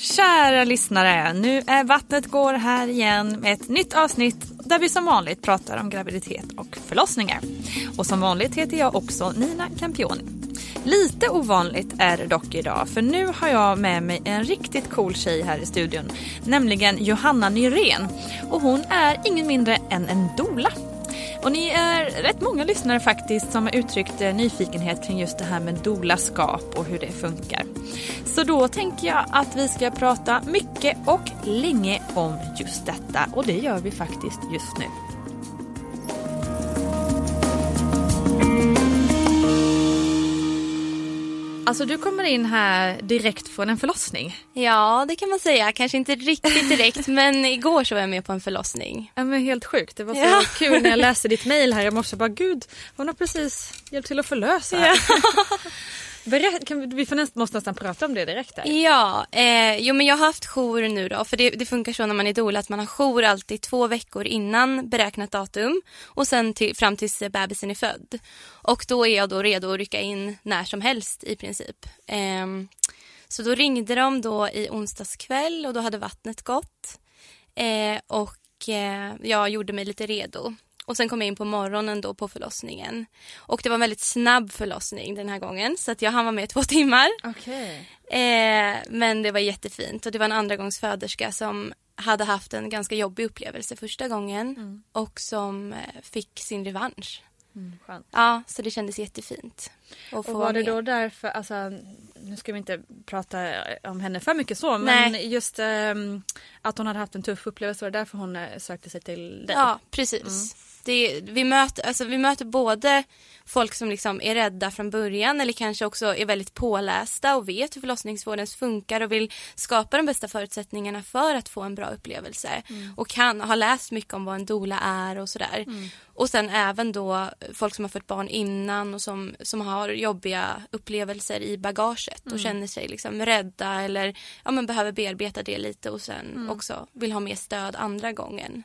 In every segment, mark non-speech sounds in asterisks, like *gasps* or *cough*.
Kära lyssnare, nu är vattnet går här igen med ett nytt avsnitt där vi som vanligt pratar om graviditet och förlossningar. Och som vanligt heter jag också Nina Campioni. Lite ovanligt är det dock idag för nu har jag med mig en riktigt cool tjej här i studion. Nämligen Johanna Nyrén. Och hon är ingen mindre än en dola. Och ni är rätt många lyssnare faktiskt som har uttryckt eh, nyfikenhet kring just det här med dolaskap och hur det funkar. Så då tänker jag att vi ska prata mycket och länge om just detta och det gör vi faktiskt just nu. Alltså du kommer in här direkt från en förlossning. Ja, det kan man säga. Kanske inte riktigt direkt, *laughs* men igår så var jag med på en förlossning. Ja, men helt sjukt. Det var så Ja. kul när jag läste ditt mejl här i morse. Bara, Gud, hon har precis hjälpt till att förlösa. Ja. *laughs* Berätt, kan vi, vi får nästan, måste nästan prata om det direkt. Där. Ja, eh, jo men jag har haft jour nu då, för det, det funkar så när man är doula att man har jour alltid två veckor innan beräknat datum och sen till, fram tills bebisen är född. Och då är jag då redo att rycka in när som helst i princip. Eh, så då ringde de då i onsdags kväll och då hade vattnet gått. Eh, och eh, jag gjorde mig lite redo. Och sen kom jag in på morgonen då på förlossningen. Och det var en väldigt snabb förlossning den här gången så att jag hann vara med två *laughs* timmar. Okej. Eh, men det var jättefint och det var en andragångsföderska som hade haft en ganska jobbig upplevelse första gången och som eh, fick sin revansch. Skönt. Ja, så det kändes jättefint. Och var det med. då därför, alltså, nu ska vi inte prata om henne för mycket så, men Nej. just ehm, att hon hade haft en tuff upplevelse, var det därför hon eh, sökte sig till dig? Ja, precis. Det, vi, möter, alltså, vi möter både folk som liksom är rädda från början eller kanske också är väldigt pålästa och vet hur förlossningsvården funkar och vill skapa de bästa förutsättningarna för att få en bra upplevelse. Och kan ha läst mycket om vad en doula är och sådär. Och sen även då folk som har fött barn innan och som, som har jobbiga upplevelser i bagaget och känner sig liksom rädda eller ja, men behöver bearbeta det lite och sen också vill ha mer stöd andra gången.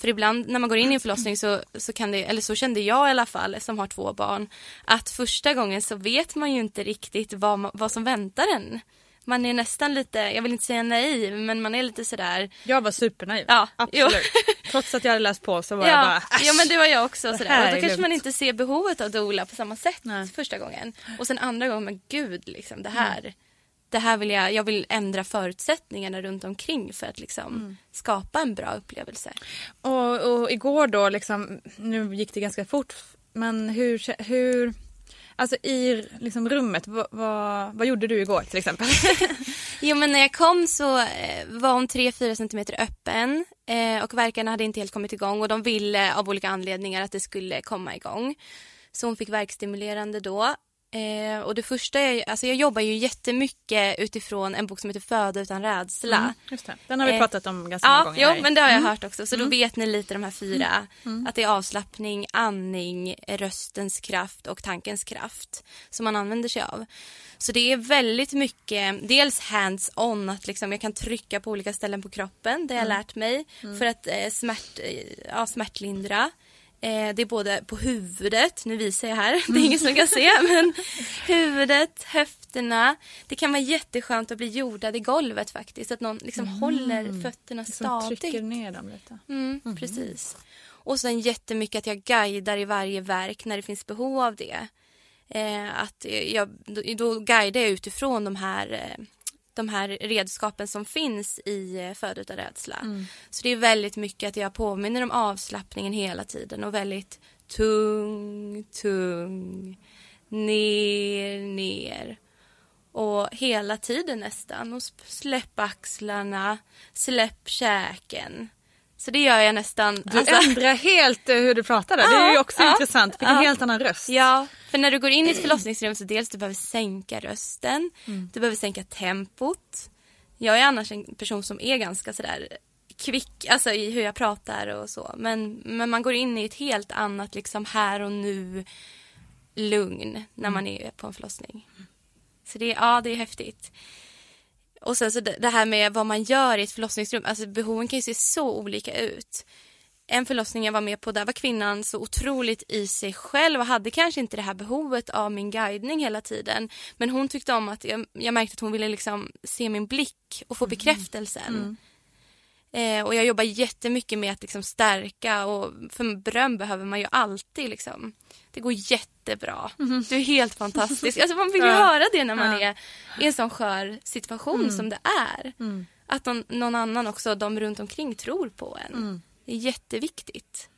För ibland när man går in i en förlossning så, så kan det, eller så kände jag i alla fall som har två barn, att första gången så vet man ju inte riktigt vad, vad som väntar en. Man är nästan lite, jag vill inte säga naiv, men man är lite sådär. Jag var supernaiv. Ja, Absolut. Trots att jag hade läst på så var ja, jag bara "Äsch." ja men det var jag också sådär. Och då kanske man inte ser behovet av doula på samma sätt Nej. första gången. Och sen andra gången, men gud liksom det här. Det här vill jag, jag vill ändra förutsättningarna runt omkring för att liksom Mm. skapa en bra upplevelse. Och, och igår då, liksom, nu gick det ganska fort, men hur, hur alltså i liksom, rummet, vad, vad, vad gjorde du igår till exempel? *laughs* *laughs* Jo men när jag kom så eh, var hon 3-4 centimeter öppen eh, och verkarna hade inte helt kommit igång och de ville av olika anledningar att det skulle komma igång. Så hon fick verkstimulerande då. Eh, och det första, jag, alltså jag jobbar ju jättemycket utifrån en bok som heter Föda utan rädsla. Just det. Den har vi Eh, pratat om ganska många Ja, gånger. Mm. men det har jag hört också. Så då vet ni lite de här fyra. Att det är avslappning, andning, röstens kraft och tankens kraft som man använder sig av. Så det är väldigt mycket, dels hands-on, att liksom jag kan trycka på olika ställen på kroppen, det har jag Mm. lärt mig, för att eh, smärt, eh, ja, smärtlindra. Eh, det är både på huvudet, nu visar jag här, *laughs* det är ingen som kan se, *laughs* men huvudet, höfterna. Det kan vara jätteskönt att bli jordad i golvet faktiskt, att någon liksom håller fötterna Som stadigt. trycker ner dem lite. Mm, Precis. Och sen jättemycket att jag guidar i varje verk när det finns behov av det. Eh, att jag, då, då guidar jag utifrån de här, eh, de här redskapen som finns i eh, Född rädsla. Så det är väldigt mycket att jag påminner om avslappningen hela tiden och väldigt tung, tung, ner, ner. Och hela tiden nästan. Och släpp axlarna, släpp käken. Så det gör jag nästan. Du alltså- ändrar helt eh, hur du pratar där. Det är ju Ja, också ja, intressant. Vilken ja. helt annan röst. Ja, för när du går in i ett förlossningsrum så dels du behöver sänka rösten, du behöver sänka tempot. Jag är annars en person som är ganska sådär kvick, alltså i hur jag pratar och så. Men, men man går in i ett helt annat liksom här och nu lugn när man är på en förlossning. Så det, ja, det är häftigt. Och sen så det här med vad man gör i ett förlossningsrum, alltså behoven kan ju se så olika ut. En förlossning jag var med på, där var kvinnan så otroligt i sig själv och hade kanske inte det här behovet av min guidning hela tiden. Men hon tyckte om att, jag, jag märkte att hon ville liksom se min blick och få bekräftelsen. Eh, och jag jobbar jättemycket med att liksom stärka och för beröm behöver man ju alltid liksom. Det går jättebra. Du är helt fantastisk. Alltså man vill ju *laughs* Ja. höra det när man Ja. är i en sån skör situation som det är. Att någon, någon annan också, de runt omkring tror på en. Det är jätteviktigt.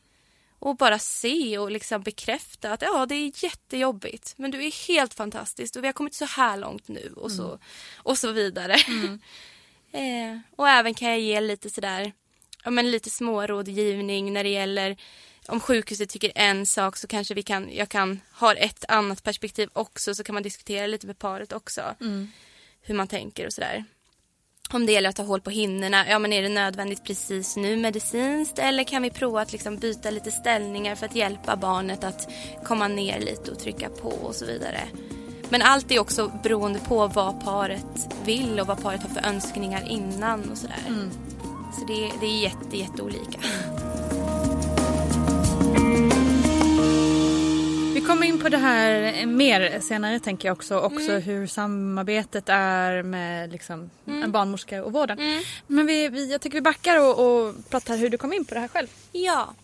Och bara se och liksom bekräfta att ja, det är jättejobbigt. Men du är helt fantastisk och vi har kommit så här långt nu och så, och så vidare. *laughs* eh, och även kan jag ge lite sådär, ja men lite smårådgivning när det gäller om sjukhuset tycker en sak så kanske vi kan, jag kan ha ett annat perspektiv också så kan man diskutera lite med paret också. Hur man tänker och sådär. Om det gäller att ta hål på hinnorna, ja men är det nödvändigt precis nu medicinskt eller kan vi prova att liksom byta lite ställningar för att hjälpa barnet att komma ner lite och trycka på och så vidare. Men allt är också beroende på vad paret vill och vad paret har för önskningar innan och sådär. Så det, det är jätte, jätteolika. Vi kommer in på det här mer senare tänker jag också. Också Mm. hur samarbetet är med liksom, Mm. en barnmorska och vården. Men vi, vi, jag tycker vi backar och, och pratar hur du kom in på det här själv. Ja.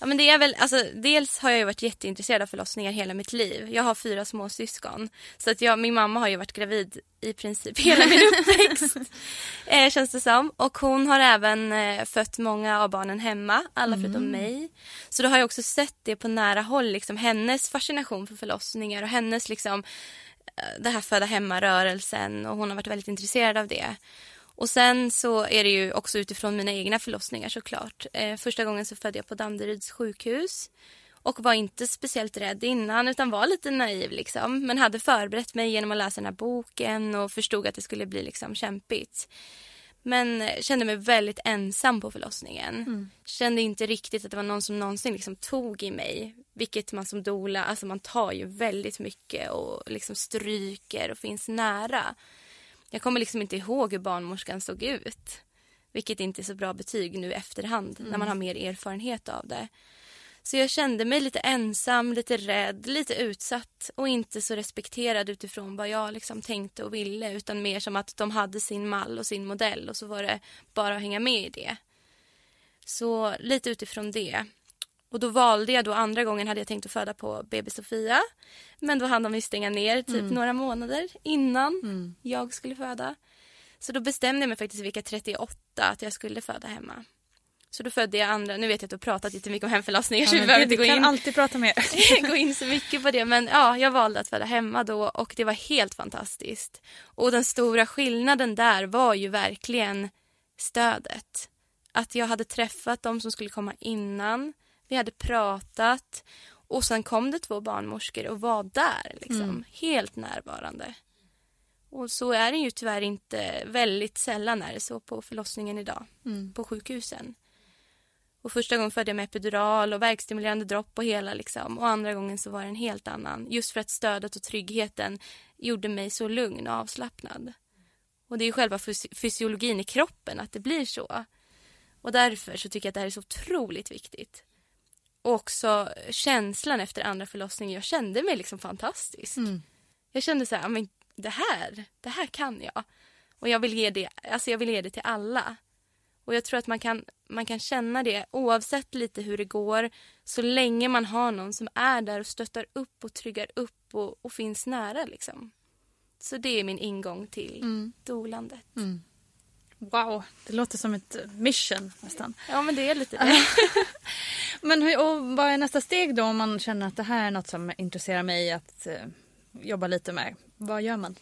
Ja, men det är väl, alltså, dels har jag varit jätteintresserad av förlossningar hela mitt liv. Jag har fyra små syskon. Så att jag, min mamma har ju varit gravid i princip hela min *laughs* uppväxt. eh, känns det som. Och hon har även eh, fött många av barnen hemma, alla förutom mig. Så då har jag också sett det på nära håll, liksom, hennes fascination för förlossningar och hennes liksom, eh, det här föda hemma-rörelsen och hon har varit väldigt intresserad av det. Och sen så är det ju också utifrån mina egna förlossningar såklart. Eh, första gången så födde jag på Danderyds sjukhus och var inte speciellt rädd innan utan var lite naiv liksom. Men hade förberett mig genom att läsa den här boken och förstod att det skulle bli liksom kämpigt. Men kände mig väldigt ensam på förlossningen. Kände inte riktigt att det var någon som någonsin liksom tog i mig. Vilket man som doula, alltså man tar ju väldigt mycket och liksom stryker och finns nära. Jag kommer liksom inte ihåg hur barnmorskan såg ut. Vilket inte är så bra betyg nu i efterhand när man har mer erfarenhet av det. Så jag kände mig lite ensam, lite rädd, lite utsatt och inte så respekterad utifrån vad jag liksom tänkte och ville utan mer som att de hade sin mall och sin modell och så var det bara att hänga med i det. Så lite utifrån det. Och då valde jag då andra gången hade jag tänkt att föda på BB Sofia. Men då hann de ju stänga ner typ några månader innan jag skulle föda. Så då bestämde jag mig faktiskt vecka 38 att jag skulle föda hemma. Så då födde jag andra, nu vet jag att du har pratat jättemycket om hemförlossningar så vi behöver inte gå in, alltid prata mer. *laughs* gå in så mycket på det. Men ja, jag valde att föda hemma då och det var helt fantastiskt. Och den stora skillnaden där var ju verkligen stödet. Att jag hade träffat de som skulle komma innan. Vi hade pratat och sen kom det två barnmorskor och var där liksom. Helt närvarande. Och så är det ju tyvärr inte. Väldigt sällan är det så på förlossningen idag. På sjukhusen. Och första gången födde jag med epidural och verkstimulerande dropp och hela liksom. Och andra gången så var det en helt annan. Just för att stödet och tryggheten gjorde mig så lugn och avslappnad. Och det är ju själva fys- fysiologin i kroppen att det blir så. Och därför så tycker jag att det här är så otroligt viktigt. Och också känslan efter andra förlossningen. Jag kände mig liksom fantastisk. Jag kände så här, men det här, det här kan jag. Och jag vill ge det, alltså jag vill ge det till alla. Och jag tror att man kan, man kan känna det oavsett lite hur det går. Så länge man har någon som är där och stöttar upp och tryggar upp och, och finns nära liksom. Så det är min ingång till dolandet. Wow, det låter som ett mission nästan. Ja men det är lite det. *laughs* Men hur, och vad är nästa steg då om man känner att det här är något som intresserar mig att eh, jobba lite med? Vad gör man?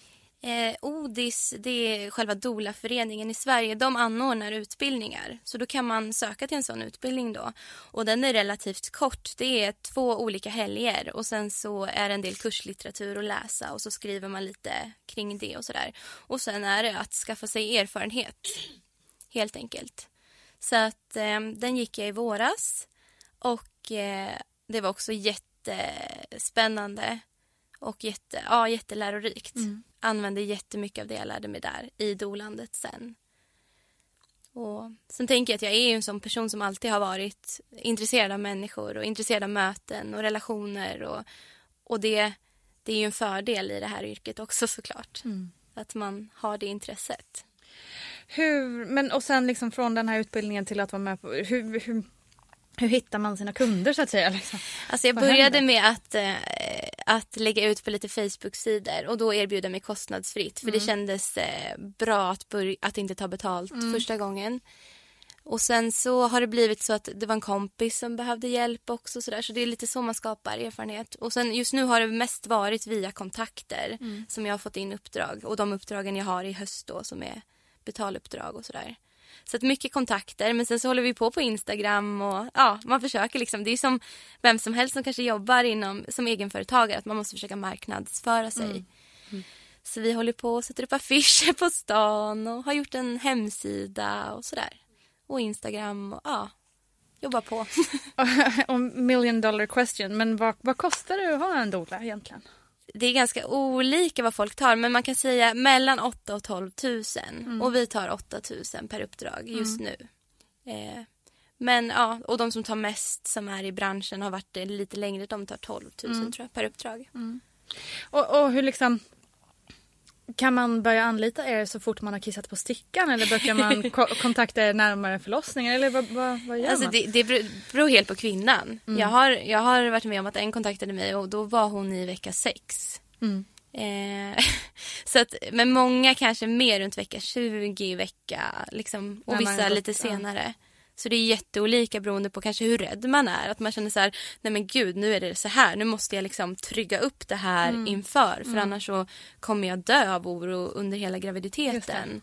Eh, ODIS, det är själva DOLA-föreningen i Sverige. De anordnar utbildningar. Så då kan man söka till en sån utbildning då. Och den är relativt kort. Det är två olika helger och sen så är det en del kurslitteratur att läsa och så skriver man lite kring det och sådär. Och sen är det att skaffa sig erfarenhet. Helt enkelt. Så att eh, den gick jag i våras och eh, det var också jättespännande och jätte, ja, jättelärorikt. Använde jättemycket av det jag lärde mig där i dolandet sen. Och sen tänker jag att jag är ju en sån person som alltid har varit intresserad av människor och intresserad av möten och relationer. Och, och det, det är ju en fördel i det här yrket också såklart. Att man har det intresset. Hur, men och sen liksom från den här utbildningen till att vara med på... Hur, hur, hur hittar man sina kunder så att säga? Liksom? Alltså jag Vad började händer? med att, eh, att lägga ut på lite Facebook-sidor och då erbjuda mig kostnadsfritt för det kändes eh, bra att, börja, att inte ta betalt första gången. Och sen så har det blivit så att det var en kompis som behövde hjälp också så där. så det är lite så man skapar erfarenhet. Och sen just nu har det mest varit via kontakter som jag har fått in uppdrag och de uppdragen jag har i höst då som är betaluppdrag och sådär. Så att mycket kontakter men sen så håller vi på på Instagram och ja, man försöker liksom. Det är som vem som helst som kanske jobbar inom som egenföretagare att man måste försöka marknadsföra sig. Så vi håller på och sätter upp affischer på stan och har gjort en hemsida och sådär. Och Instagram och ja, jobbar på. *laughs* och million dollar question, men vad, vad kostar det att ha en doula egentligen? Det är ganska olika vad folk tar men man kan säga mellan 8 och 12 000 och vi tar 8 000 per uppdrag just nu. Eh, men ja, och de som tar mest som är i branschen har varit det lite längre, de tar 12 000 tror jag per uppdrag. Och, och hur liksom... Kan man börja anlita er så fort man har kissat på stickan eller brukar man ko- *laughs* kontakta er närmare förlossningen eller vad, vad, vad gör Alltså man? det, det beror- helt på kvinnan. Jag, har, jag har varit med om att en kontaktade mig och då var hon i vecka sex. Eh, *laughs* så att, men många kanske mer runt vecka 20, vecka liksom, och man vissa lite senare. Så det är jätteolika beroende på kanske hur rädd man är. Att man känner så här, nej men gud nu är det så här. Nu måste jag liksom trygga upp det här Mm. inför. För annars så kommer jag dö av oro under hela graviditeten.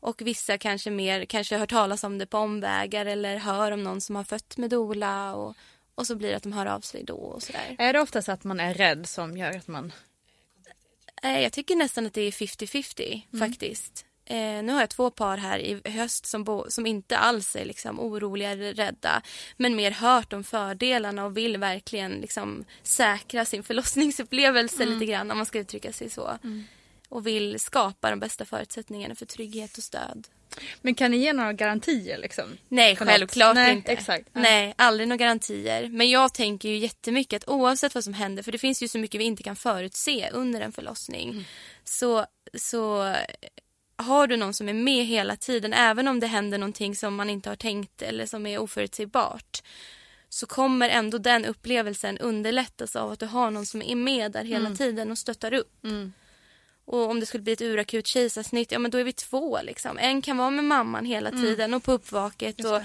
Och vissa kanske mer kanske hört talas om det på omvägar eller hör om någon som har fött med dola och, och så blir det att de hör av sig då och sådär. Är det ofta så att man är rädd som gör att man... Eh, Jag tycker nästan att det är 50-50 faktiskt. Eh, nu har jag två par här i höst som, bo, som inte alls är liksom oroliga eller rädda men mer hört om fördelarna och vill verkligen liksom säkra sin *laughs* förlossningsupplevelse lite grann om man ska uttrycka sig så. Och vill skapa de bästa förutsättningarna för trygghet och stöd. Men kan ni ge några garantier liksom? Nej, självklart Nej, inte. exakt. Nej, aldrig några garantier. Men jag tänker ju jättemycket att oavsett vad som händer, för det finns ju så mycket vi inte kan förutse under en förlossning, Mm. så, så har du någon som är med hela tiden, även om det händer någonting som man inte har tänkt eller som är oförutsägbart, så kommer ändå den upplevelsen underlättas av att du har någon som är med där hela Mm. tiden och stöttar upp. Och om det skulle bli ett urakut kejsarsnitt, ja men då är vi två liksom. En kan vara med mamman hela tiden och på uppvaket och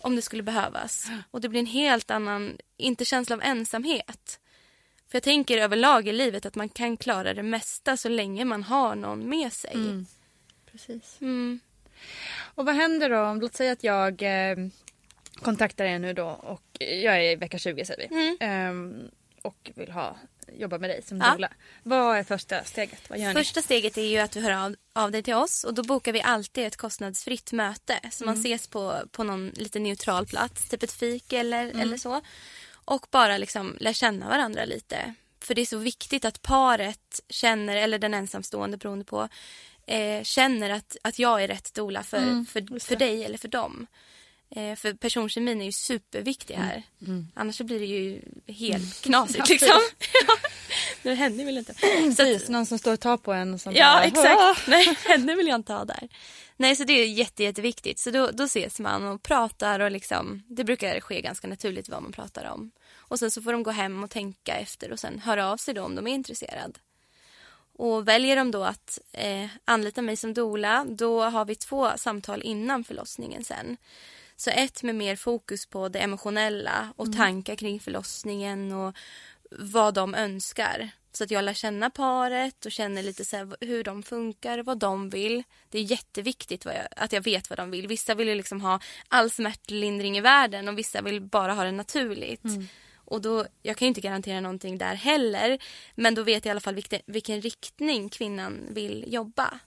om det skulle behövas. Och det blir en helt annan, inte känsla av ensamhet. För jag tänker överlag i livet att man kan klara det mesta så länge man har någon med sig. Mm. Precis. Och vad händer då om, låt säga att jag eh, kontaktar er nu då och jag är i vecka 20 säger vi. Ehm, och vill ha, jobba med dig som Ja. doula. Vad är första steget? Vad gör Första steget är ju att du hör av, av dig till oss och då bokar vi alltid ett kostnadsfritt möte. Så man ses på, på någon lite neutral plats, typ ett fik eller, eller så. Och bara liksom lär känna varandra lite. För det är så viktigt att paret känner, eller den ensamstående beroende på, eh, känner att, att jag är rätt doula för, för, för dig eller för dem. Eh, för personkemin är ju superviktig här. Annars så blir det ju helt knasigt *laughs* liksom. *laughs* det händer väl inte. Så att- Precis, någon som står och tar på en och som Ja, bara, exakt. Nej, henne vill jag inte ha där. Nej, så det är jätte, jätteviktigt. Så då, då ses man och pratar och liksom, det brukar ske ganska naturligt vad man pratar om. Och sen så får de gå hem och tänka efter och sen höra av sig då om de är intresserade. Och väljer de då att eh, anlita mig som doula, då har vi två samtal innan förlossningen sen. Så ett med mer fokus på det emotionella och tankar kring förlossningen och vad de önskar. Så att jag lär känna paret och känner lite så hur de funkar, vad de vill. Det är jätteviktigt jag, att jag vet vad de vill. Vissa vill ju liksom ha all smärtlindring i världen och vissa vill bara ha det naturligt. Och då, jag kan ju inte garantera någonting där heller. Men då vet jag i alla fall vilken, vilken riktning kvinnan vill jobba.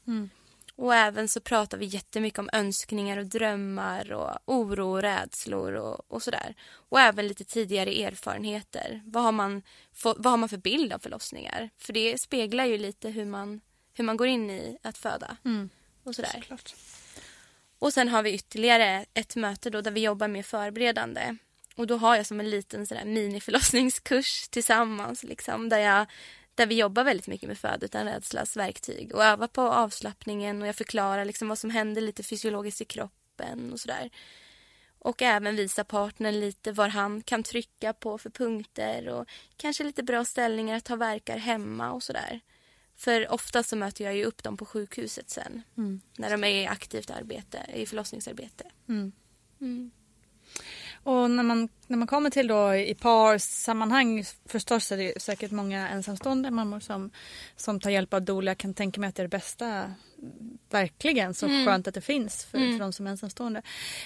Och även så pratar vi jättemycket om önskningar och drömmar och oro och rädslor och, och sådär. Och även lite tidigare erfarenheter. Vad har, man, få, vad har man för bild av förlossningar? För det speglar ju lite hur man, hur man går in i att föda. Och sådär. Och sen har vi ytterligare ett möte då där vi jobbar med förberedande. Och då har jag som en liten sådär miniförlossningskurs tillsammans liksom, där, jag, där vi jobbar väldigt mycket med föd utan rädslas verktyg och övar på avslappningen och jag förklarar liksom vad som händer lite fysiologiskt i kroppen och sådär. Och även visa partnern lite var han kan trycka på för punkter och kanske lite bra ställningar att ta verkar hemma och sådär. För ofta så möter jag ju upp dem på sjukhuset sen. När de är i aktivt arbete, i förlossningsarbete. Och när man, när man kommer till då i parsammanhang förstås är det säkert många ensamstående mammor som, som tar hjälp av doula. Jag kan tänka mig att det är det bästa. Verkligen så skönt att det finns för, för de som är ensamstående.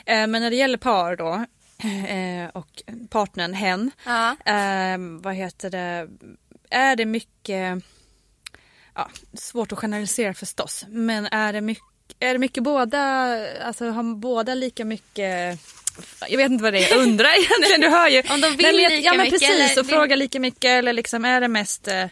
Eh, men när det gäller par då *clears throat* eh, och partnern, hen. Ja. Eh, vad heter det? Är det mycket, ja, svårt att generalisera förstås, men är det mycket, är det mycket båda, alltså har båda lika mycket jag vet inte vad det är jag undrar *laughs* egentligen, du hör ju. Om de vill Nej, men lika ja, men mycket precis, eller och fråga lika mycket eller liksom är det mest eh,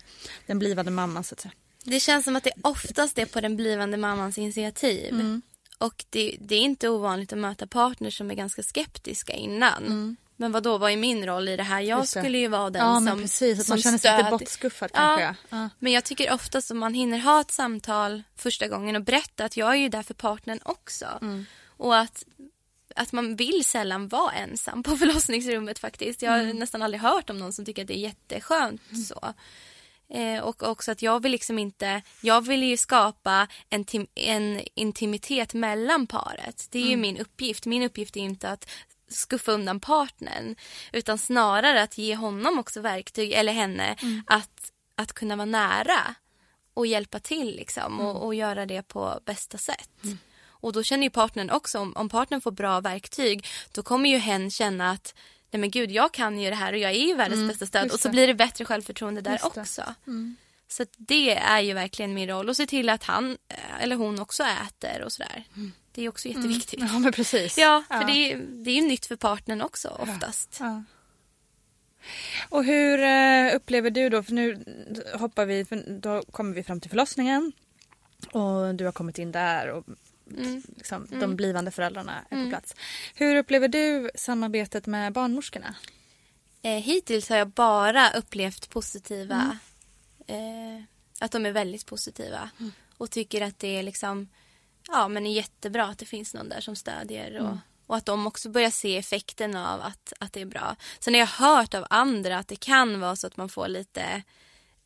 den blivande mamman så att säga. Det känns som att det oftast är på den blivande mammans initiativ. Mm. Och det, det är inte ovanligt att möta partners som är ganska skeptiska innan. Men vad då vad är min roll i det här? Jag Mm. Det. skulle ju vara den ja som men precis, att som man känner sig lite bortskuffad kanske. Ja. Ja. Men jag tycker ofta som man hinner ha ett samtal första gången och berätta att jag är ju där för partnern också. Mm. Och att, att man vill sällan vara ensam på *laughs* förlossningsrummet faktiskt. Jag har Mm. nästan aldrig hört om någon som tycker att det är jätteskönt så. Eh, och också att jag vill liksom inte, jag vill ju skapa en, tim, en intimitet mellan paret. Det är ju min uppgift. Min uppgift är inte att skuffa undan partnern utan snarare att ge honom också verktyg, eller henne, att, att kunna vara nära och hjälpa till liksom och, och göra det på bästa sätt. Och då känner ju partnern också, om, om partnern får bra verktyg, då kommer ju hen känna att nej men gud jag kan ju det här och jag är ju världens bästa stöd och så blir det bättre självförtroende där också. Så att det är ju verkligen min roll och se till att han eh, eller hon också äter och sådär. Det är också jätteviktigt. ja men precis. Ja, för Det, är, det är ju nytt för partnern också oftast. Ja. Och hur eh, upplever du då, för nu hoppar vi, då kommer vi fram till förlossningen och du har kommit in där och liksom, de blivande föräldrarna är på plats. Hur upplever du samarbetet med barnmorskorna? Eh, hittills har jag bara upplevt positiva, eh, att de är väldigt positiva och tycker att det är liksom, ja men är jättebra att det finns någon där som stödjer och, och att de också börjar se effekten av att, att det är bra. Sen har jag hört av andra att det kan vara så att man får lite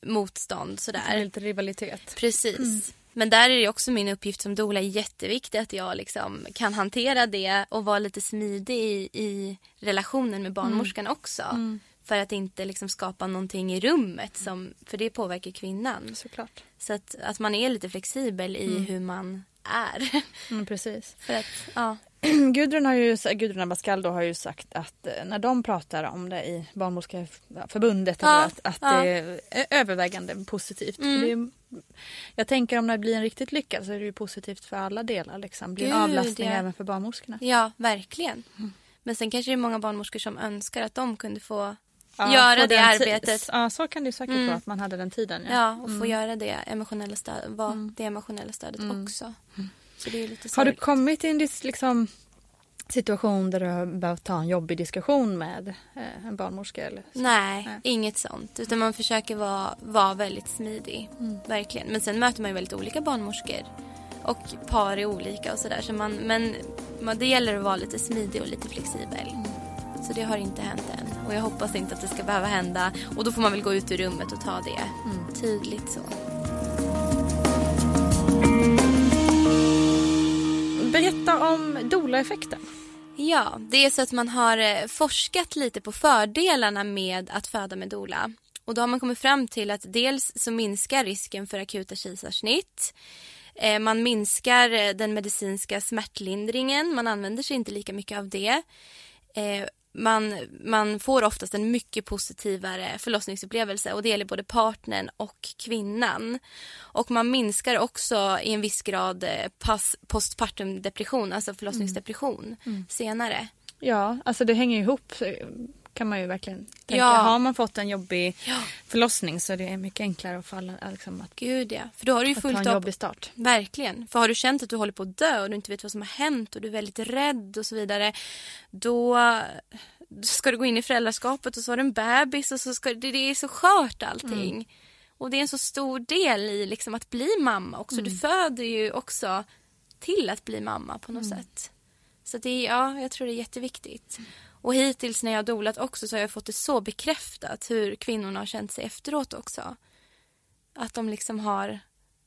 motstånd sådär. Lite rivalitet. Precis. Men där är det också min uppgift som doula jätteviktig att jag liksom kan hantera det och vara lite smidig i, i relationen med barnmorskan också. För att inte liksom skapa någonting i rummet som, för det påverkar kvinnan. Såklart. Så att, att man är lite flexibel i hur man är. *laughs* Mm, precis. för att, ja. *clears throat* Gudrun, har ju, Gudrun Abascal då har ju sagt att eh, när de pratar om det i Barnmorskeförbundet Ja, att, att ja. det är övervägande positivt. Det är, jag tänker om det blir en riktigt lyckad så är det ju positivt för alla delar. Liksom. Det blir en Gud, avlastning ja. även för barnmorskorna. ja, verkligen. Men sen kanske det är många barnmorskor som önskar att de kunde få Ja, göra det arbetet. Ja, så kan det säkert Mm. vara att man hade den tiden. Ja. Ja, och få göra det emotionella stödet, vara det emotionella stödet också. Så det är lite Har du kommit i en liksom, situation där du har behövt ta en jobbig diskussion med eh, en barnmorska? Eller så? Nej, Nej. inget sånt. Utan man försöker vara, vara väldigt smidig. Verkligen. Men sen möter man ju väldigt olika barnmorskor. Och par är olika och sådär. Så man, men man, det gäller att vara lite smidig och lite flexibel. Så det har inte hänt än. Och jag hoppas inte att det ska behöva hända. Och då får man väl gå ut ur rummet och ta det tydligt så. Berätta om doula-effekten. Ja, det är så att man har eh, forskat lite på fördelarna med att föda med doula. Och då har man kommit fram till att dels så minskar risken för akuta kejsarsnitt. Eh, Man minskar eh, den medicinska smärtlindringen, man använder sig inte lika mycket av det. Man, man får oftast en mycket positivare förlossningsupplevelse och det gäller både partnern och kvinnan. Och man minskar också i en viss grad eh, pas- postpartum depression, alltså förlossningsdepression senare. Ja, alltså det hänger ihop kan man ju verkligen tänka. Ja. Har man fått en jobbig förlossning så är det mycket enklare att, falla, liksom, att, Gud ja, för då har du ju fullt jobbig start. Verkligen. För har du känt att du håller på att dö och du inte vet vad som har hänt och du är väldigt rädd och så vidare. Då ska du gå in i föräldraskapet och så har du en bebis och så ska det, det är så skört allting. Och det är en så stor del i liksom att bli mamma också. Du föder ju också till att bli mamma på något sätt. Så det är, ja, jag tror det är jätteviktigt. Och hittills när jag har dolat också så har jag fått det så bekräftat hur kvinnorna har känt sig efteråt också. Att de liksom har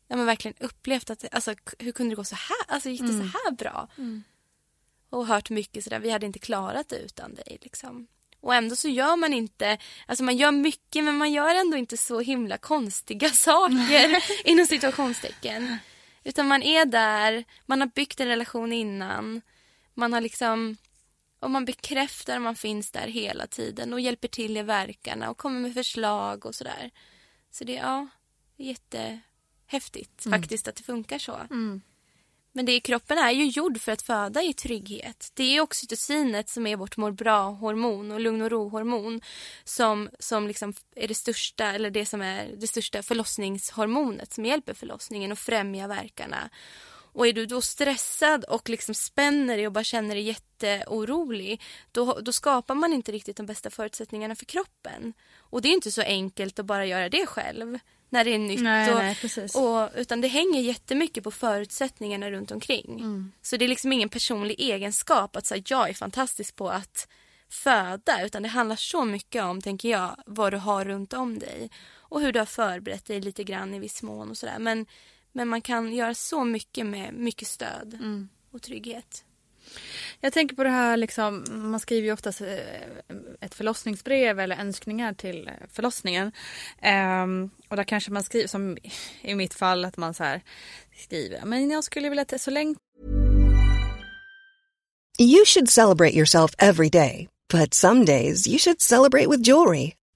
ja, men verkligen upplevt att, alltså hur kunde det gå så här, alltså gick det så här bra? Och hört mycket sådär, vi hade inte klarat det utan dig liksom. Och ändå så gör man inte, alltså man gör mycket men man gör ändå inte så himla konstiga *laughs* saker *laughs* inom situationstecken. Utan man är där, man har byggt en relation innan, man har liksom och man bekräftar att man finns där hela tiden och hjälper till i verkarna och kommer med förslag och sådär. Så det är ja, jättehäftigt faktiskt att det funkar så. Men det, kroppen är ju gjord för att föda i trygghet. Det är oxytocinet som är vårt mår bra-hormon och lugn och ro-hormon som, som liksom är det största, eller det som är det största förlossningshormonet som hjälper förlossningen och främjar verkarna. Och är du då stressad och liksom spänner dig och bara känner dig jätteorolig då, då skapar man inte riktigt de bästa förutsättningarna för kroppen. Och det är inte så enkelt att bara göra det själv när det är nytt. Nej, och, nej, och, utan det hänger jättemycket på förutsättningarna runt omkring. Så det är liksom ingen personlig egenskap att säga jag är fantastisk på att föda utan det handlar så mycket om, tänker jag, vad du har runt om dig och hur du har förberett dig lite grann i viss mån och sådär. Men, men man kan göra så mycket med mycket stöd och trygghet. Jag tänker på det här, liksom, man skriver ju oftast eh, ett förlossningsbrev eller önskningar till eh, förlossningen. Ehm, och där kanske man skriver, som i mitt fall, att man så här skriver, men jag skulle vilja att det är så länge You should celebrate yourself every day, but some days you should celebrate with jewelry.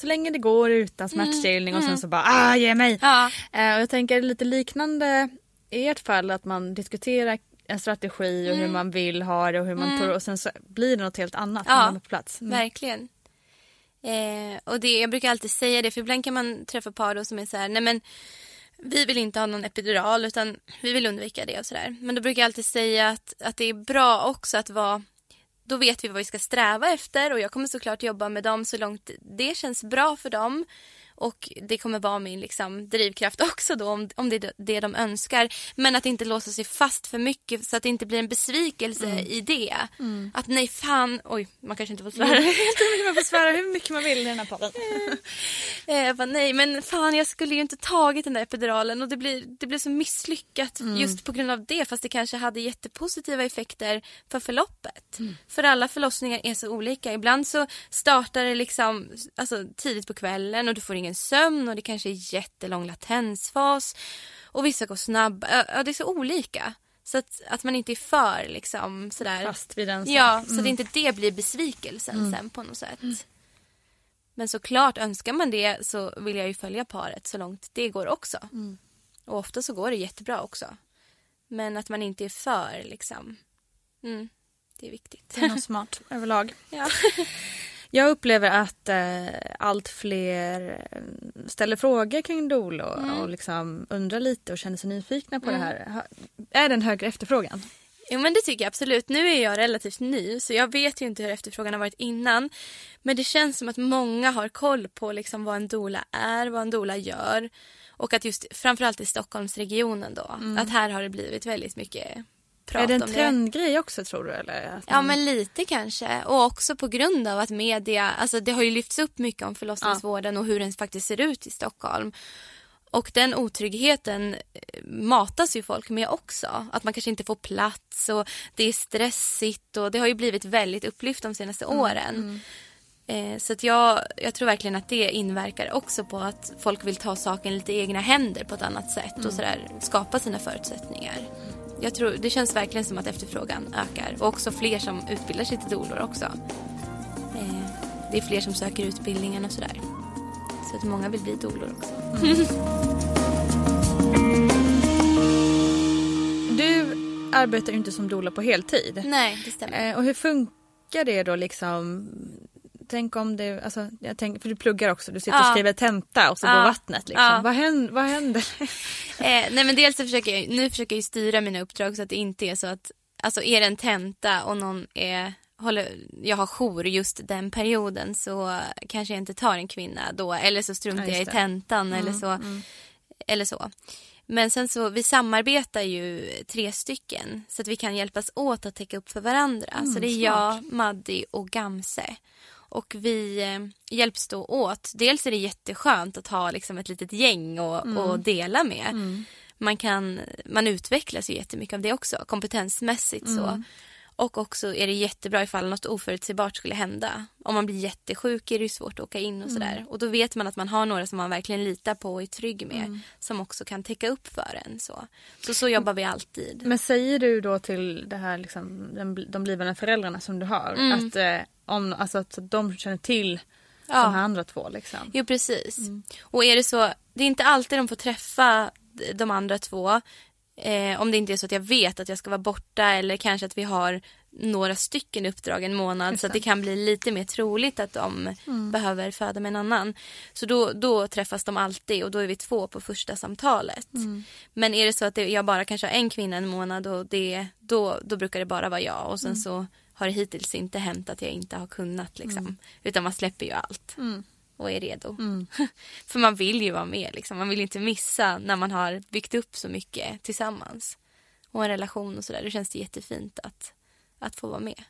Så länge det går utan smärtstillning och sen så bara ah ge mig. Ja. Eh, och jag tänker lite liknande i ert fall att man diskuterar en strategi och hur man vill ha det och hur man tror och sen så blir det något helt annat när Ja, man är på plats. Mm. Verkligen. Eh, och det, jag brukar alltid säga det, för ibland kan man träffa par då som är så här, nej men vi vill inte ha någon epidural utan vi vill undvika det och sådär. Men då brukar jag alltid säga att, att det är bra också att vara då vet vi vad vi ska sträva efter och jag kommer såklart jobba med dem så långt det känns bra för dem. Och det kommer vara min liksom, drivkraft *laughs* också då om, om det är det de önskar. Men att inte låsa sig fast för mycket så att det inte blir en besvikelse i det. Att nej fan, oj man kanske inte får svära. *laughs* Jag tror man får svära hur mycket man vill i den här podden. *laughs* Eh, Jag bara, nej men fan jag skulle ju inte tagit den där epiduralen och det blir, det blir så misslyckat just på grund av det fast det kanske hade jättepositiva effekter för förloppet. För alla förlossningar är så olika. Ibland så startar det liksom alltså, tidigt på kvällen och du får ingen sömn och det kanske är jättelång latensfas och vissa går snabbt. Ja, det är så olika. Så att, att man inte är för liksom sådär. Fast vid den sak. Ja, så att inte det blir besvikelsen sen på något sätt. Men såklart önskar man det så vill jag ju följa paret så långt det går också. Och ofta så går det jättebra också. Men att man inte är för liksom. Mm, det är viktigt. Det är nog smart *laughs* överlag. ja. Jag upplever att eh, allt fler eh, ställer frågor kring och, Mm. och liksom undrar lite och känner sig nyfikna på det här. Är det en högre efterfrågan? Jo men det tycker jag absolut. Nu är jag relativt ny så jag vet ju inte hur efterfrågan har varit innan. Men det känns som att många har koll på liksom vad en doula är, vad en doula gör. Och att just framförallt i Stockholmsregionen då, att här har det blivit väldigt mycket prat är det en om det. trendgrej också tror du? Eller? Att Ja man- men lite kanske och också på grund av att media, alltså det har ju lyfts upp mycket om förlossningsvården och hur den faktiskt ser ut i Stockholm. Och den otryggheten eh, matas ju folk med också. Att man kanske inte får plats och det är stressigt och det har ju blivit väldigt upplyft de senaste åren. Eh, så att jag, jag tror verkligen att det inverkar också på att folk vill ta saken lite i egna händer på ett annat sätt och sådär skapa sina förutsättningar. Jag tror, det känns verkligen som att efterfrågan ökar och också fler som utbildar sig till doulor också. Eh, det är fler som söker utbildningen och sådär. Så att många vill bli doulor också. *laughs* Du arbetar ju inte som doula på heltid. Nej, det stämmer. Eh, och hur funkar det då liksom? Tänk om det, alltså, jag tänk, för du pluggar också, du sitter och Ja. skriver tenta och så Ja. går vattnet liksom. Ja. Vad, händer, vad händer? *laughs* Eh, nej men dels så försöker jag, nu försöker jag styra mina uppdrag så att det inte är så att, alltså är det en tenta och någon är, håller, jag har jour just den perioden så kanske jag inte tar en kvinna då eller så struntar Ja, jag i tentan eller Mm, så. mm. Eller så. Men sen så, vi samarbetar ju tre stycken så att vi kan hjälpas åt att täcka upp för varandra. Mm, så det är smart. jag, Maddi och Gamse. Och vi eh, hjälps då åt. Dels är det jätteskönt att ha liksom ett litet gäng att Mm. dela med. Mm. Man, kan, man utvecklas ju jättemycket av det också, kompetensmässigt så. Mm. Och också är det jättebra ifall något oförutsägbart skulle hända. Om man blir jättesjuk är det svårt att åka in och Mm. sådär. Och då vet man att man har några som man verkligen litar på och är trygg med. Mm. Som också kan täcka upp för en. Så, så, så jobbar vi alltid. Men säger du då till det här, liksom, den, de blivande föräldrarna som du har Mm. att, eh, om, alltså, att de känner till Ja. de här andra två? Liksom. Jo precis. Och är det så, det är inte alltid de får träffa de andra två. Eh, om det inte är så att jag vet att jag ska vara borta eller kanske att vi har några stycken uppdrag en månad Just så att det. det kan bli lite mer troligt att de Mm. behöver föda med en annan. Så då, då träffas de alltid och då är vi två på första samtalet. Mm. Men är det så att det, jag bara kanske har en kvinna en månad och det, då, då brukar det bara vara jag och sen Mm. så har det hittills inte hänt att jag inte har kunnat liksom. Mm. Utan man släpper ju allt Mm. Och är redo. Mm. *laughs* För man vill ju vara med liksom. Man vill inte missa när man har byggt upp så mycket tillsammans. Och en relation och sådär. Då känns det jättefint att, att få vara med.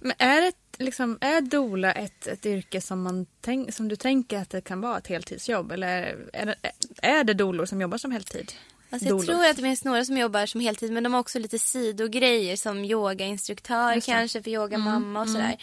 Men är, det, liksom, är doula ett, ett yrke som, man tänk, som du tänker att det kan vara ett heltidsjobb? Eller är det, är det doulor som jobbar som heltid? Alltså jag Doulor. tror att det finns några som jobbar som heltid men de har också lite sidogrejer som yogainstruktör kanske för yogamamma och Mm, sådär. mm.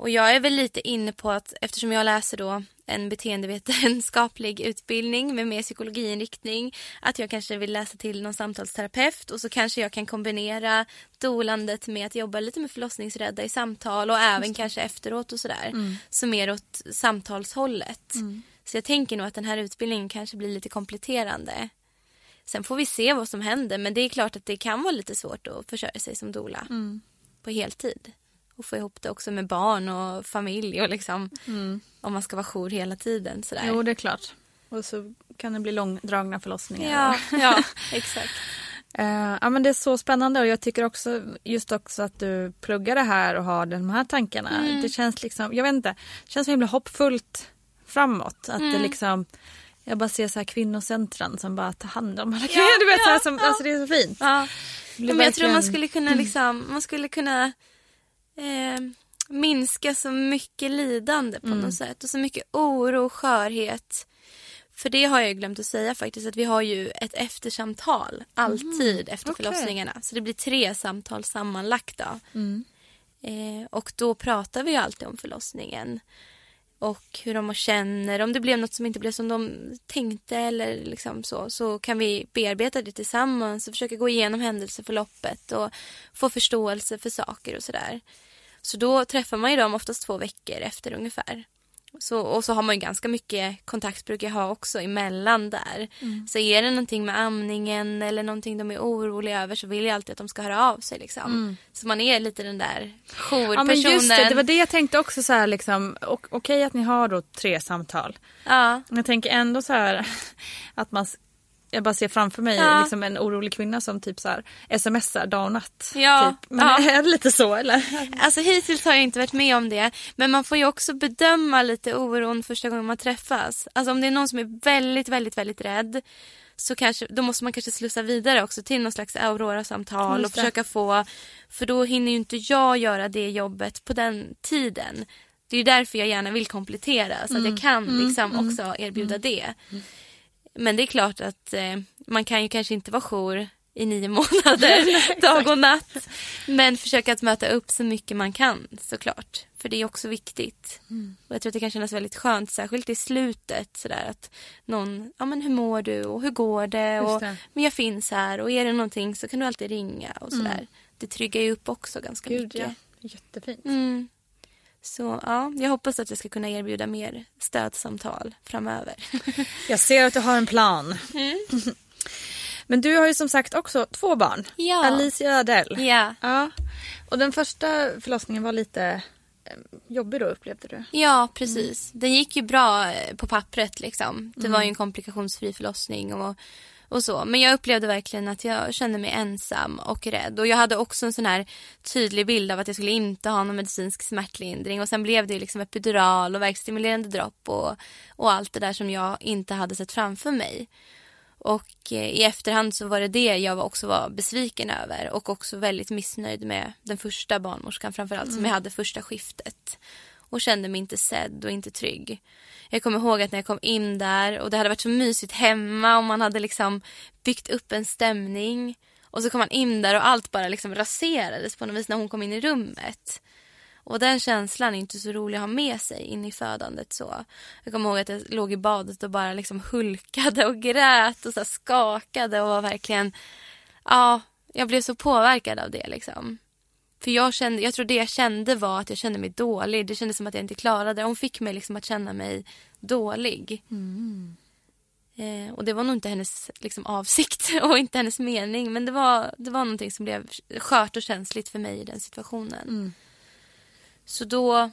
Och jag är väl lite inne på att eftersom jag läser då en beteendevetenskaplig utbildning med mer psykologiinriktning att jag kanske vill läsa till någon samtalsterapeut och så kanske jag kan kombinera dolandet med att jobba lite med förlossningsrädda i samtal och även kanske efteråt och sådär. Mm. Så mer åt samtalshållet. Mm. Så jag tänker nog att den här utbildningen kanske blir lite kompletterande. Sen får vi se vad som händer men det är klart att det kan vara lite svårt att försörja sig som doula Mm. på heltid. Och få ihop det också med barn och familj och liksom Mm. om man ska vara jour hela tiden sådär. Jo, det är klart. Och så kan det bli långdragna förlossningar. Ja, ja, *laughs* exakt. Eh, ja, men det är så spännande och jag tycker också just också att du pluggar det här och har de här tankarna. Mm. Det känns liksom, jag vet inte, det känns så himla hoppfullt framåt. Att det Mm. liksom, jag bara ser så här kvinnocentran som bara tar hand om alla kvinnor. *laughs* du vet, så här, som, Alltså det är så fint. Ja. Det Men jag tror man verkligen- skulle kunna liksom, man skulle kunna eh, minska så mycket lidande på Mm. något sätt och så mycket oro och skörhet. För det har jag glömt att säga faktiskt att vi har ju ett eftersamtal alltid efter Mhm. okej. förlossningarna. Så det blir tre samtal sammanlagda. Mm. Eh, och då pratar vi ju alltid om förlossningen. Och hur de känner, om det blev något som inte blev som de tänkte eller liksom så. Så kan vi bearbeta det tillsammans och försöka gå igenom händelseförloppet och få förståelse för saker och sådär. Så då träffar man ju dem oftast två veckor efter ungefär. Så, och så har man ju ganska mycket kontakt brukar jag ha också emellan där. Mm. Så är det någonting med amningen eller någonting de är oroliga över så vill jag alltid att de ska höra av sig liksom. Mm. Så man är lite den där jourpersonen. Ja men just det, det var det jag tänkte också så här liksom, okej att ni har då tre samtal. Ja. Men jag tänker ändå så här *laughs* att man, jag bara ser framför mig Ja. liksom en orolig kvinna som typ så här smsar dag och natt. Ja, Typ. Men ja. är *laughs* det lite så eller? Alltså hittills har jag inte varit med om det. Men man får ju också bedöma lite oron första gången man träffas. Alltså om det är någon som är väldigt, väldigt, väldigt rädd. Så kanske, då måste man kanske slussa vidare också till någon slags Aurora-samtal och försöka få... För då hinner ju inte jag göra det jobbet på den tiden. Det är ju därför jag gärna vill komplettera så att Mm. jag kan Mm. liksom Mm. också erbjuda det. Men det är klart att eh, man kan ju kanske inte vara jour i nio *laughs* månader, dag och natt. Men försöka att möta upp så mycket man kan såklart. För det är också viktigt. Mm. Och jag tror att det kan kännas väldigt skönt, särskilt i slutet sådär att någon, ja men hur mår du och hur går det Just och det. men jag finns här och är det någonting så kan du alltid ringa och sådär. Mm. Det tryggar ju upp också ganska Gud mycket. ja, jättefint. Mm. Så ja, jag hoppas att jag ska kunna erbjuda mer stödsamtal framöver. *laughs* Jag ser att du har en plan. Mm. Men du har ju som sagt också två barn. Ja. Alicia och Adele. Ja. ja. Och den första förlossningen var lite eh, jobbig då upplevde du? Ja, precis. Den gick ju bra eh, på pappret liksom. Det Mm. var ju en komplikationsfri förlossning och, och så. Men jag upplevde verkligen att jag kände mig ensam och rädd. Och jag hade också en sån här tydlig bild av att jag skulle inte ha någon medicinsk smärtlindring. Och sen blev det liksom epidural och verkstimulerande dropp och, och allt det där som jag inte hade sett framför mig. Och eh, i efterhand så var det det jag också var besviken över och också väldigt missnöjd med den första barnmorskan framförallt som jag hade första skiftet. Och kände mig inte sedd och inte trygg. Jag kommer ihåg att när jag kom in där och det hade varit så mysigt hemma och man hade liksom byggt upp en stämning. Och så kom man in där och allt bara liksom raserades på något vis när hon kom in i rummet. Och den känslan är inte så rolig att ha med sig in i födandet så. Jag kommer ihåg att jag låg i badet och bara liksom hulkade och grät och så skakade och var verkligen, ja, jag blev så påverkad av det liksom. För jag kände, jag tror det jag kände var att jag kände mig dålig. Det kändes som att jag inte klarade. Hon fick mig liksom att känna mig dålig. Eh, och det var nog inte hennes liksom, avsikt *laughs* och inte hennes mening. Men det var, det var någonting som blev skört och känsligt för mig i den situationen. Så då,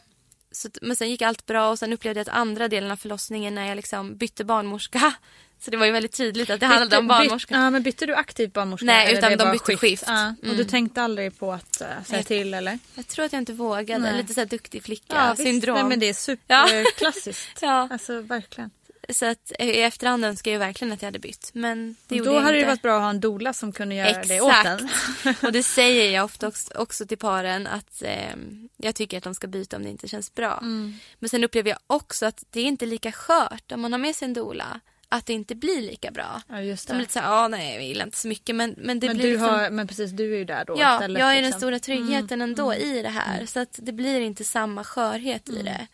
så, men sen gick allt bra och sen upplevde jag att andra delen av förlossningen när jag liksom bytte barnmorska. Så det var ju väldigt tydligt att det handlade om barnmorska. ja, men bytte du aktivt barnmorska? Nej, utan det de bytte skift. Ja, och Mm. du tänkte aldrig på att uh, säga till eller? Jag tror att jag inte vågade. Nej. Lite så här duktig Ja, flicka-syndrom. visst. Nej, men det är *laughs* Ja. superklassiskt. *laughs* Ja. Alltså verkligen. Så att eh, i efterhand önskar jag verkligen att jag hade bytt. Men det gjorde Då jag hade det inte. varit bra att ha en doula som kunde göra det åt en. Exakt. *laughs* och det säger jag ofta också, också till paren att eh, jag tycker att de ska byta om det inte känns bra. Mm. Men sen upplever jag också att det är inte lika skört om man har med sig en doula. Att det inte blir lika bra. Ja, just De är det. lite såhär, ja nej jag gillar inte så mycket men, men det men, blir du liksom... har, men precis, du är ju där då Ja, istället. jag är den liksom. stora tryggheten Mm, ändå mm. i det här. Så att det blir inte samma skörhet i det.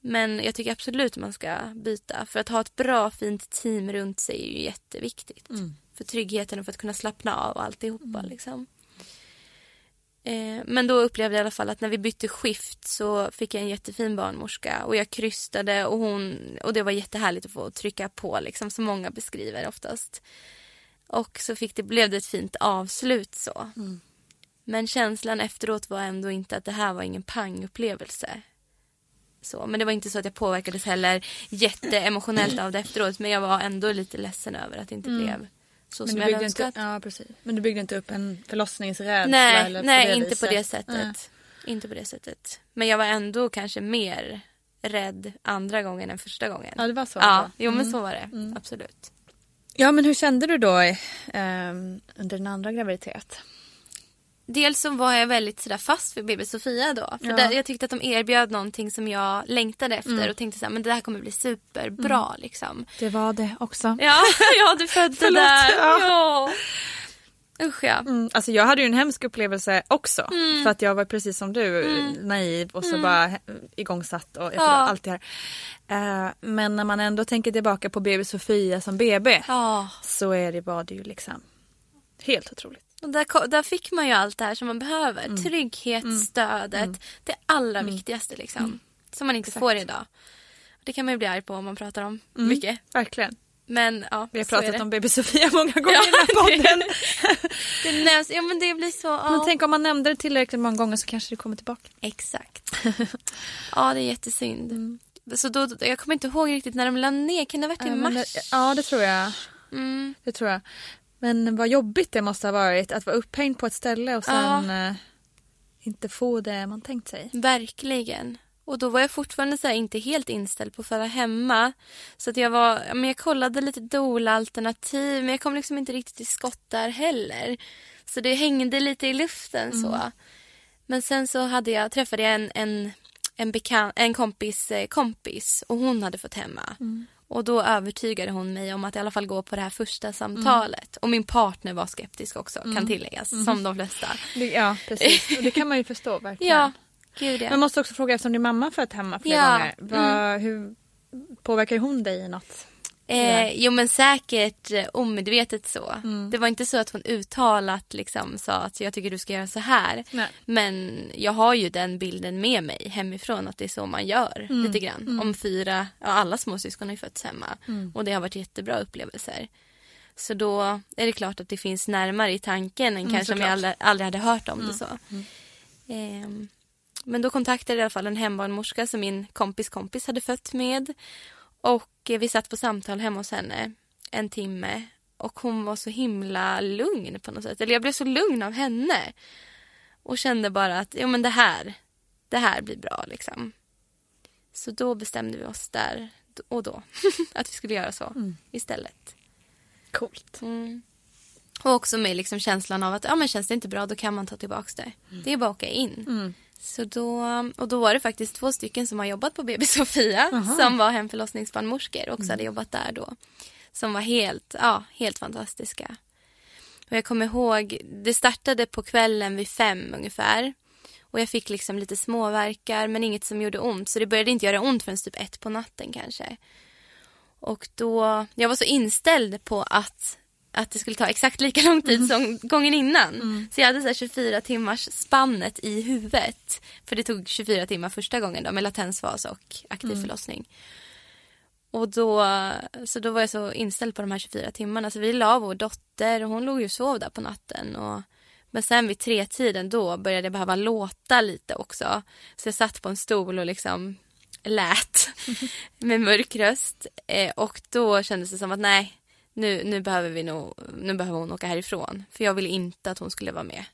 Men jag tycker absolut man ska byta. För att ha ett bra fint team runt sig är ju jätteviktigt. Mm. För tryggheten och för att kunna slappna av och alltihopa. Liksom. Eh, men då upplevde jag i alla fall att när vi bytte skift så fick jag en jättefin barnmorska och jag krystade och hon och det var jättehärligt att få trycka på liksom som många beskriver oftast. Och så fick det, blev det ett fint avslut så. Men känslan efteråt var ändå inte att det här var ingen pangupplevelse. Så, men det var inte så att jag påverkades heller jätteemotionellt av det efteråt. Men jag var ändå lite ledsen över att det inte Mm. blev så Men du byggde inte, ja, precis. Men du byggde inte upp en förlossningsrädsla? nej, eller nej inte viset. på det sättet. Nej. Inte på det sättet. Men jag var ändå kanske mer rädd andra gången än första gången. Ja, det var så. Ja, jo men Mm. så var det. Absolut. Ja, men hur kände du då eh, under din andra graviditet? Dels så var jag väldigt sådär fast vid BB Sofia då. För Ja. där, jag tyckte att de erbjöd någonting som jag längtade efter Mm. och tänkte såhär, men det här kommer bli superbra liksom. Det var det också. Ja, *laughs* ja du födde där. Ja. Ja. Usch ja. Mm, alltså jag hade ju en hemsk upplevelse också. Mm. För att jag var precis som du, Mm. naiv och så Mm. bara igångsatt och Ja. allt det här. Eh, men när man ändå tänker tillbaka på BB Sofia som BB Ja. så är det, var det ju liksom helt otroligt. Och där, där fick man ju allt det här som man behöver. Mm. Trygghet, stödet. Det allra viktigaste liksom. Som man inte Exakt. får idag. Det kan man ju bli arg på om man pratar om Mm. mycket. Verkligen. Men ja, Vi har pratat om BB Sofia många gånger Ja, i den här *laughs* podden. *laughs* Det nämns, ja men det blir så. Ja. Men tänk om man nämnde det tillräckligt många gånger så kanske det kommer tillbaka. Exakt. *laughs* ja det är jättesynd. Så då, jag kommer inte ihåg riktigt när de la ner. Kan det ha varit i mars? Ja, det tror jag. Mm. Det tror jag. Men vad jobbigt det måste ha varit att vara upphängd på ett ställe och sen eh, inte få det man tänkt sig. Verkligen. Och då var jag fortfarande så inte helt inställd på att föda hemma. Så att jag var, ja, men jag kollade lite doula-alternativ men jag kom liksom inte riktigt till skott där heller. Så det hängde lite i luften så. Men sen så hade jag, träffade jag en, en, en, bekan, en kompis eh, kompis och hon hade fått hemma. Och då övertygade hon mig om att i alla fall gå på det här första samtalet. Och min partner var skeptisk också kan tilläggas, som de flesta. Ja, precis. Och det kan man ju förstå verkligen. Ja, gud ja. Men måste också fråga eftersom din mamma fött hemma flera Ja, gånger. Vad, Hur påverkar hun dig i något? Eh, jo men säkert eh, omedvetet så. Mm. Det var inte så att hon uttalat liksom sa att jag tycker du ska göra så här. Nej. Men jag har ju den bilden med mig hemifrån att det är så man gör Mm. lite grann. Mm. Om fyra, ja alla småsyskon har ju fötts hemma. Mm. Och det har varit jättebra upplevelser. Så då är det klart att det finns närmare i tanken än Mm, kanske om jag aldrig, aldrig hade hört om det Mm. så. Ehm, men då kontaktade jag i alla fall en hembarnmorska som min kompis kompis hade fött med. Och eh, vi satt på samtal hemma hos henne en timme. Och hon var så himla lugn på något sätt. Eller jag blev så lugn av henne. Och kände bara att jo, men det här, det här blir bra liksom. Så då bestämde vi oss där och då *laughs* att vi skulle göra så Mm. istället. Coolt. Mm. Och också med liksom känslan av att ja, men känns det inte bra då kan man ta tillbaka det. Det är bara att åka in. Mm. Så då, och då var det faktiskt två stycken som har jobbat på BB Sofia Aha. som var hemförlossningsbarnmorskor och också hade jobbat där då. Som var helt, ja, helt fantastiska. Och jag kommer ihåg, det startade på kvällen vid fem ungefär. Och jag fick liksom lite småverkar men inget som gjorde ont. Så det började inte göra ont förrän typ ett på natten kanske. Och då, jag var så inställd på att, att det skulle ta exakt lika lång tid som gången innan. Så jag hade så här 24 timmars spannet i huvudet. För det tog 24 timmar första gången då med latensfas och aktiv Mm. förlossning. Och då, så då var jag så inställd på de här 24 timmarna. Så vi la vår dotter och hon låg ju och sov där på natten. Och, men sen vid tre tiden då började jag behöva låta lite också. Så jag satt på en stol och liksom lät *laughs* med mörk röst. Eh, och då kändes det som att nej, nu, nu behöver vi nog, nu behöver hon åka härifrån. För jag ville inte att hon skulle vara med.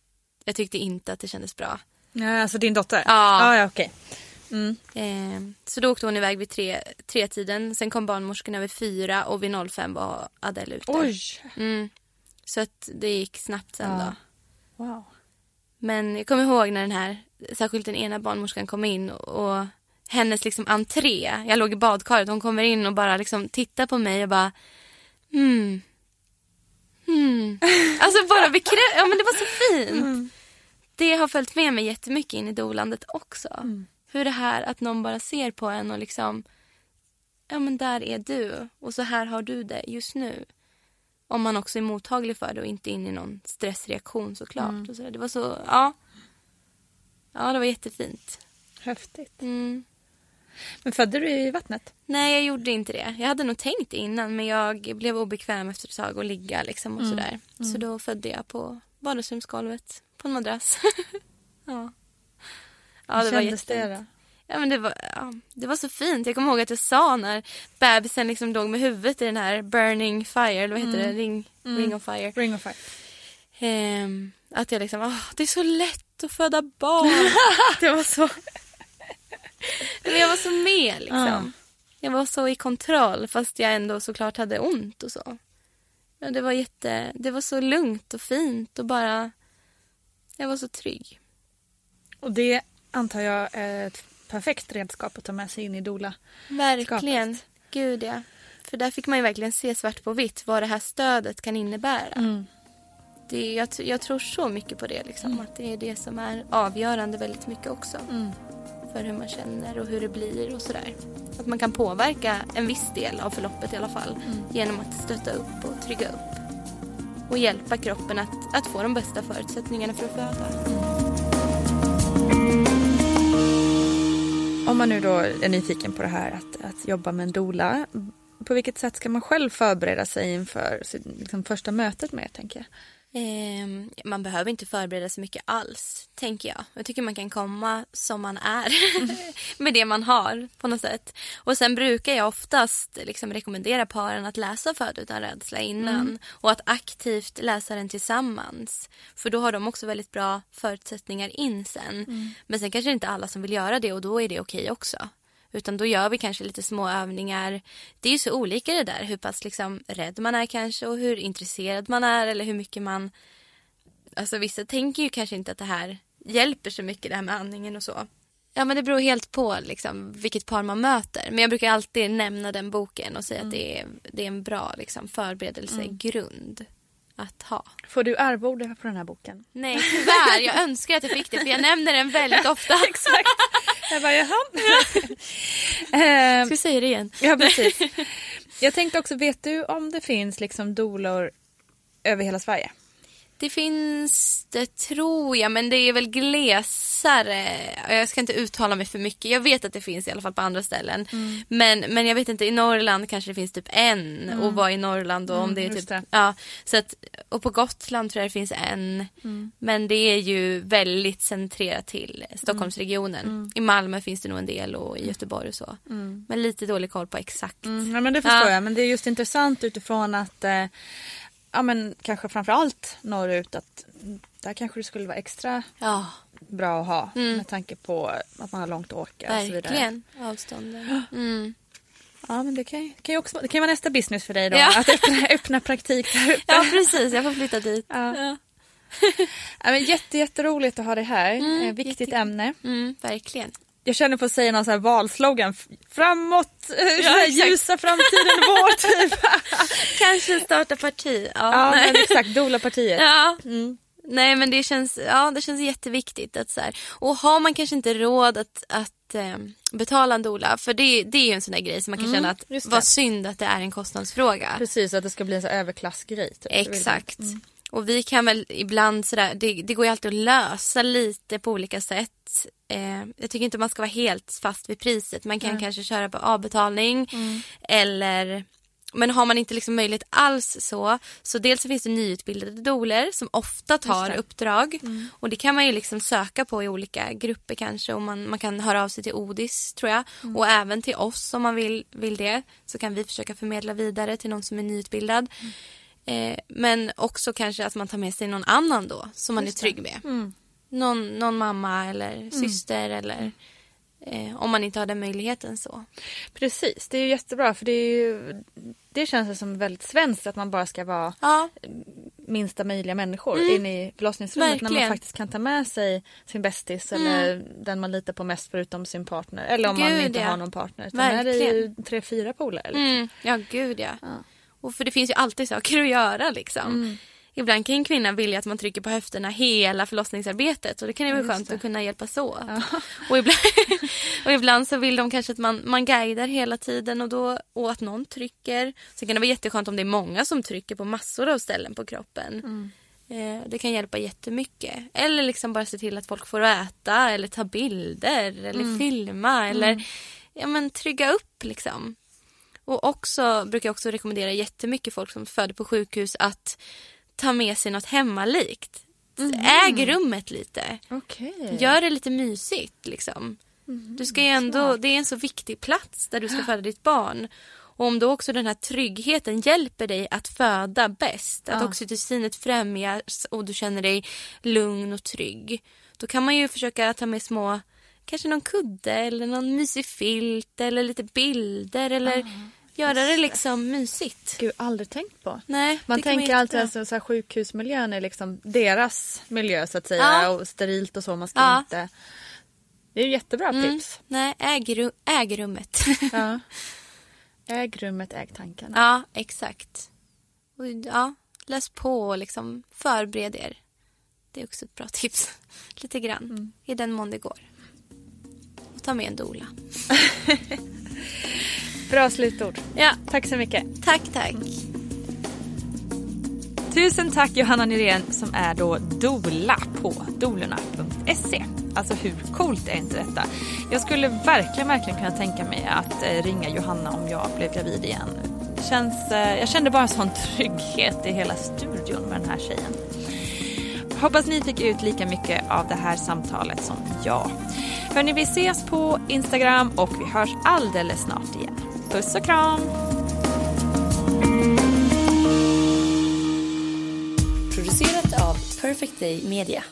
Jag tyckte inte att det kändes bra. Ja, alltså din dotter? Ja. Ah, ja okej. Mm. Eh, så då åkte hon iväg vid tre, tre tiden. Sen kom barnmorskorna vid fyra och vid 05 var Adele ute. Oj! Mm. Så att det gick snabbt sen Ja. då. Wow. Men jag kommer ihåg när den här, särskilt den ena barnmorskan kom in och, och hennes liksom entré. Jag låg i badkaret hon kommer in och bara liksom tittar på mig och bara hmm. Hmm. Alltså bara bekräfta, ja men det var så fint. Det har följt med mig jättemycket in i dolandet också. Hur det här att någon bara ser på en och liksom ja men där är du och så här har du det just nu. Om man också är mottaglig för det och inte in i någon stressreaktion såklart. Och så. Det var så, ja. Ja, det var jättefint. Häftigt. Mm. Men födde du i vattnet? Nej, jag gjorde inte det. Jag hade nog tänkt det innan men jag blev obekväm efter ett tag att ligga liksom och Mm. sådär. Så då födde jag på vardagsrumsgolvet på en madrass. *laughs* ja. Ja, Hur det var det jättefint. då? Ja, men det, var, ja, det var så fint. Jag kommer ihåg att jag sa när bebisen liksom låg med huvudet i den här burning fire, eller vad heter Mm. det? Ring, Mm. ring of fire. Ring of fire. Ehm, att jag liksom, åh, det är så lätt att föda barn. *laughs* det var så... Men jag var så med liksom. Jag var så i kontroll fast jag ändå såklart hade ont och så. Ja, det var jätte, det var så lugnt och fint och bara, jag var så trygg. Och det antar jag är ett perfekt redskap att ta med sig in i doula. Verkligen. Gud ja. För där fick man ju verkligen se svart på vitt vad det här stödet kan innebära. Mm. Det, jag, jag tror så mycket på det. Liksom, Att det är det som är avgörande väldigt mycket också. Mm. För hur man känner och hur det blir och sådär. Att man kan påverka en viss del av förloppet i alla fall. Genom att stötta upp och trygga upp. Och hjälpa kroppen att, att få de bästa förutsättningarna för att föda. Om man nu då är nyfiken på det här att, att jobba med en doula. På vilket sätt ska man själv förbereda sig inför liksom, första mötet med er, tänker jag? Ehm, man behöver inte förbereda sig mycket alls, tänker jag. Jag tycker man kan komma som man är *laughs* med det man har på något sätt. Och sen brukar jag oftast liksom rekommendera paren att läsa Född utan rädsla innan Mm. och att aktivt läsa den tillsammans. För då har de också väldigt bra förutsättningar in sen. Men sen kanske det inte alla som vill göra det och då är det okej också. Utan då gör vi kanske lite små övningar. Det är ju så olika det där hur pass liksom rädd man är kanske och hur intresserad man är eller hur mycket man... Alltså vissa tänker ju kanske inte att det här hjälper så mycket det här med andningen och så. Ja men det beror helt på liksom vilket par man möter. Men jag brukar alltid nämna den boken och säga att det är, det är en bra liksom, förberedelsegrund att ha. Får du arvode på den här boken? Nej tyvärr, jag *laughs* önskar att jag fick det för jag nämner den väldigt ofta. *laughs* Exakt. Jag bara, jaha. *laughs* Ehm, Ska vi säga det igen? Ja, precis. Jag tänkte också, vet du om det finns liksom doulor över hela Sverige? Det finns det tror jag men det är väl glesare. Jag ska inte uttala mig för mycket. Jag vet att det finns i alla fall på andra ställen. Mm. Men, men jag vet inte i Norrland kanske det finns typ en Mm. och vad i Norrland och om Mm, det är typ. det. Ja, så att, och på Gotland tror jag det finns en. Mm. Men det är ju väldigt centrerat till Stockholmsregionen. I Malmö finns det nog en del och i Göteborg och så. Mm. Men lite dålig koll på exakt. Mm, ja, men det förstår Ja. jag. Men det är just intressant utifrån att eh, ja, men kanske framförallt norrut att där kanske det skulle vara extra Ja, bra att ha Mm. med tanke på att man har långt att åka verkligen. Avstånden. *gasps* Mm. Ja, men det kan, ju- kan ju också det kan vara nästa business för dig då. Ja. Att öppna, *laughs* öppna praktik där uppe. Ja, precis. Jag får flytta dit. Ja. Ja. Ja, men jätte, jätteroligt att ha dig här. Mm, eh, viktigt jättekul. ämne. Mm, verkligen. Jag känner på att säga någon sån här valslogan. Framåt, *laughs* exakt. ljusa framtiden vår typ. *laughs* Kanske starta parti. Ja, Ja, men exakt. Dola-partiet. ja. Mm. Nej men det känns, ja, det känns jätteviktigt. Att så här, och har man kanske inte råd att, att eh, betala en doula, för det, det är ju en sån där grej som man kan Mm, känna att vad synd att det är en kostnadsfråga. Precis, att det ska bli en här överklassgrej. Typ. Exakt. Mm. Och vi kan väl ibland sådär, det, det går ju alltid att lösa lite på olika sätt. Eh, jag tycker inte man ska vara helt fast vid priset. Man kan Nej. kanske köra på avbetalning Mm. eller men har man inte liksom möjlighet alls så, så dels så finns det nyutbildade doler som ofta tar uppdrag Mm. och det kan man ju liksom söka på i olika grupper kanske och man, man kan höra av sig till Odis tror jag Mm. och även till oss om man vill, vill det så kan vi försöka förmedla vidare till någon som är nyutbildad. Eh, men också kanske att man tar med sig någon annan då som man Just är trygg med. Mm. Någon, någon mamma eller syster eller eh, om man inte har den möjligheten så. Precis, det är ju jättebra för det, ju, det känns som väldigt svenskt att man bara ska vara Ja, minsta möjliga människor Mm. in i förlossningsrummet när man Verkligen. faktiskt kan ta med sig sin bästis eller den man litar på mest förutom sin partner. Eller om man Gud, inte ja. har någon partner. Utan här är det ju tre, fyra polare. Liksom. mm, ja gud ja. Ja. Och för det finns ju alltid saker att göra liksom. Mm. Ibland kan en kvinna vilja att man trycker på höfterna hela förlossningsarbetet och det kan ju vara skönt det. att kunna hjälpas åt. *laughs* Och, ibland, *laughs* och ibland så vill de kanske att man, man guidar hela tiden och, då, och att någon trycker. Sen kan det vara jätteskönt om det är många som trycker på massor av ställen på kroppen. Mm. Eh, det kan hjälpa jättemycket. Eller liksom bara se till att folk får äta eller ta bilder eller Mm. filma eller ja, men, trygga upp liksom. Och också brukar jag också rekommendera jättemycket folk som föder på sjukhus att ta med sig något hemmalikt. Äg rummet lite. Okej. Gör det lite mysigt liksom. Du ska ändå, det är en så viktig plats där du ska föda ditt barn. Och om då också den här tryggheten hjälper dig att föda bäst, att Ja. oxytocinet främjas och du känner dig lugn och trygg. Då kan man ju försöka ta med små, kanske någon kudde eller någon mysig filt eller lite bilder eller göra det liksom mysigt. Gud, aldrig tänkt på. Nej, Man tänker alltid att så här, sjukhusmiljön är liksom deras miljö så att säga Ja. och sterilt och så. Man ska Ja. inte... Det är ju jättebra Mm. tips. Nej, äg, äg rummet. *laughs* Ja. *laughs* Äg rummet, äg tankarna. Ja, exakt. Och, ja, läs på och liksom förbered er. Det är också ett bra tips. *laughs* Lite grann. Mm. I den mån det går. Ta med en dola. *laughs* Bra slutord. Ja, Tack så mycket. tack, tack. Tusen tack Johanna Nyrén som är då dola på dolorna.se. Alltså hur coolt är inte detta? Jag skulle verkligen, verkligen kunna tänka mig att eh, ringa Johanna om jag blev gravid igen. Det känns, eh, jag kände bara sån trygghet i hela studion med den här tjejen. Hoppas ni fick ut lika mycket av det här samtalet som jag. Hörni, vi ses på Instagram och vi hörs alldeles snart igen. Puss och kram! Producerat av Perfect Day Media.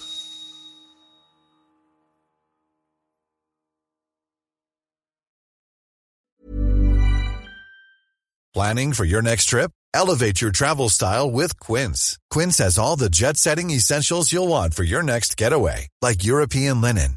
Planning for your next trip? Elevate your travel style with Quince. Quince has all the jet setting essentials you'll want for your next getaway, like European linen,